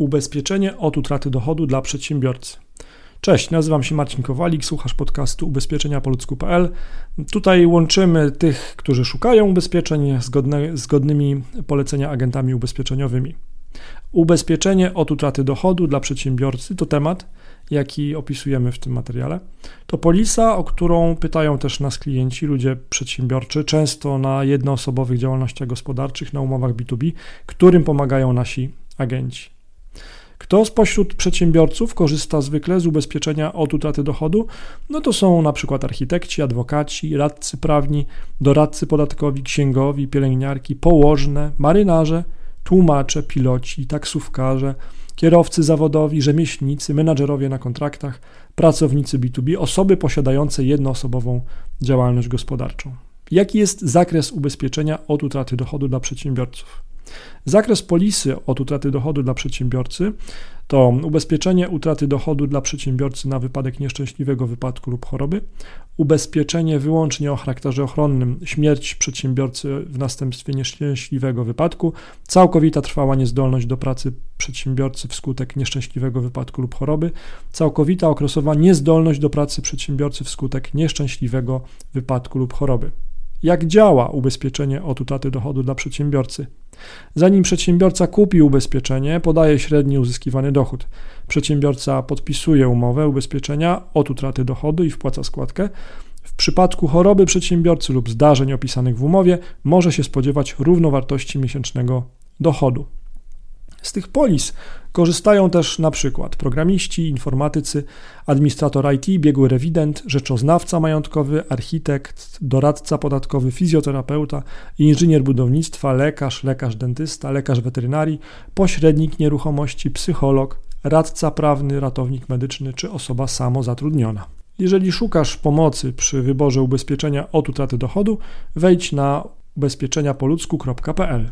Ubezpieczenie od utraty dochodu dla przedsiębiorcy. Cześć, nazywam się Marcin Kowalik, słuchasz podcastu ubezpieczenia po ludzku.pl. Tutaj łączymy tych, którzy szukają ubezpieczeń zgodne, zgodnymi polecenia agentami ubezpieczeniowymi. Ubezpieczenie od utraty dochodu dla przedsiębiorcy to temat, jaki opisujemy w tym materiale. To polisa, o którą pytają też nas klienci, ludzie przedsiębiorczy, często na jednoosobowych działalnościach gospodarczych, na umowach B2B, którym pomagają nasi agenci. Kto spośród przedsiębiorców korzysta zwykle z ubezpieczenia od utraty dochodu? No to są na przykład architekci, adwokaci, radcy prawni, doradcy podatkowi, księgowi, pielęgniarki, położne, marynarze, tłumacze, piloci, taksówkarze, kierowcy zawodowi, rzemieślnicy, menadżerowie na kontraktach, pracownicy B2B, osoby posiadające jednoosobową działalność gospodarczą. Jaki jest zakres ubezpieczenia od utraty dochodu dla przedsiębiorców? Zakres polisy od utraty dochodu dla przedsiębiorcy to ubezpieczenie utraty dochodu dla przedsiębiorcy na wypadek nieszczęśliwego wypadku lub choroby, ubezpieczenie wyłącznie o charakterze ochronnym, śmierć przedsiębiorcy w następstwie nieszczęśliwego wypadku, całkowita trwała niezdolność do pracy przedsiębiorcy wskutek nieszczęśliwego wypadku lub choroby, całkowita okresowa niezdolność do pracy przedsiębiorcy wskutek nieszczęśliwego wypadku lub choroby. Jak działa ubezpieczenie od utraty dochodu dla przedsiębiorcy? Zanim przedsiębiorca kupi ubezpieczenie, podaje średni uzyskiwany dochód. Przedsiębiorca podpisuje umowę ubezpieczenia od utraty dochodu i wpłaca składkę. W przypadku choroby przedsiębiorcy lub zdarzeń opisanych w umowie może się spodziewać równowartości miesięcznego dochodu. Z tych polis korzystają też na przykład programiści, informatycy, administrator IT, biegły rewident, rzeczoznawca majątkowy, architekt, doradca podatkowy, fizjoterapeuta, inżynier budownictwa, lekarz, lekarz dentysta, lekarz weterynarii, pośrednik nieruchomości, psycholog, radca prawny, ratownik medyczny czy osoba samozatrudniona. Jeżeli szukasz pomocy przy wyborze ubezpieczenia od utraty dochodu, wejdź na ubezpieczeniapoludzku.pl.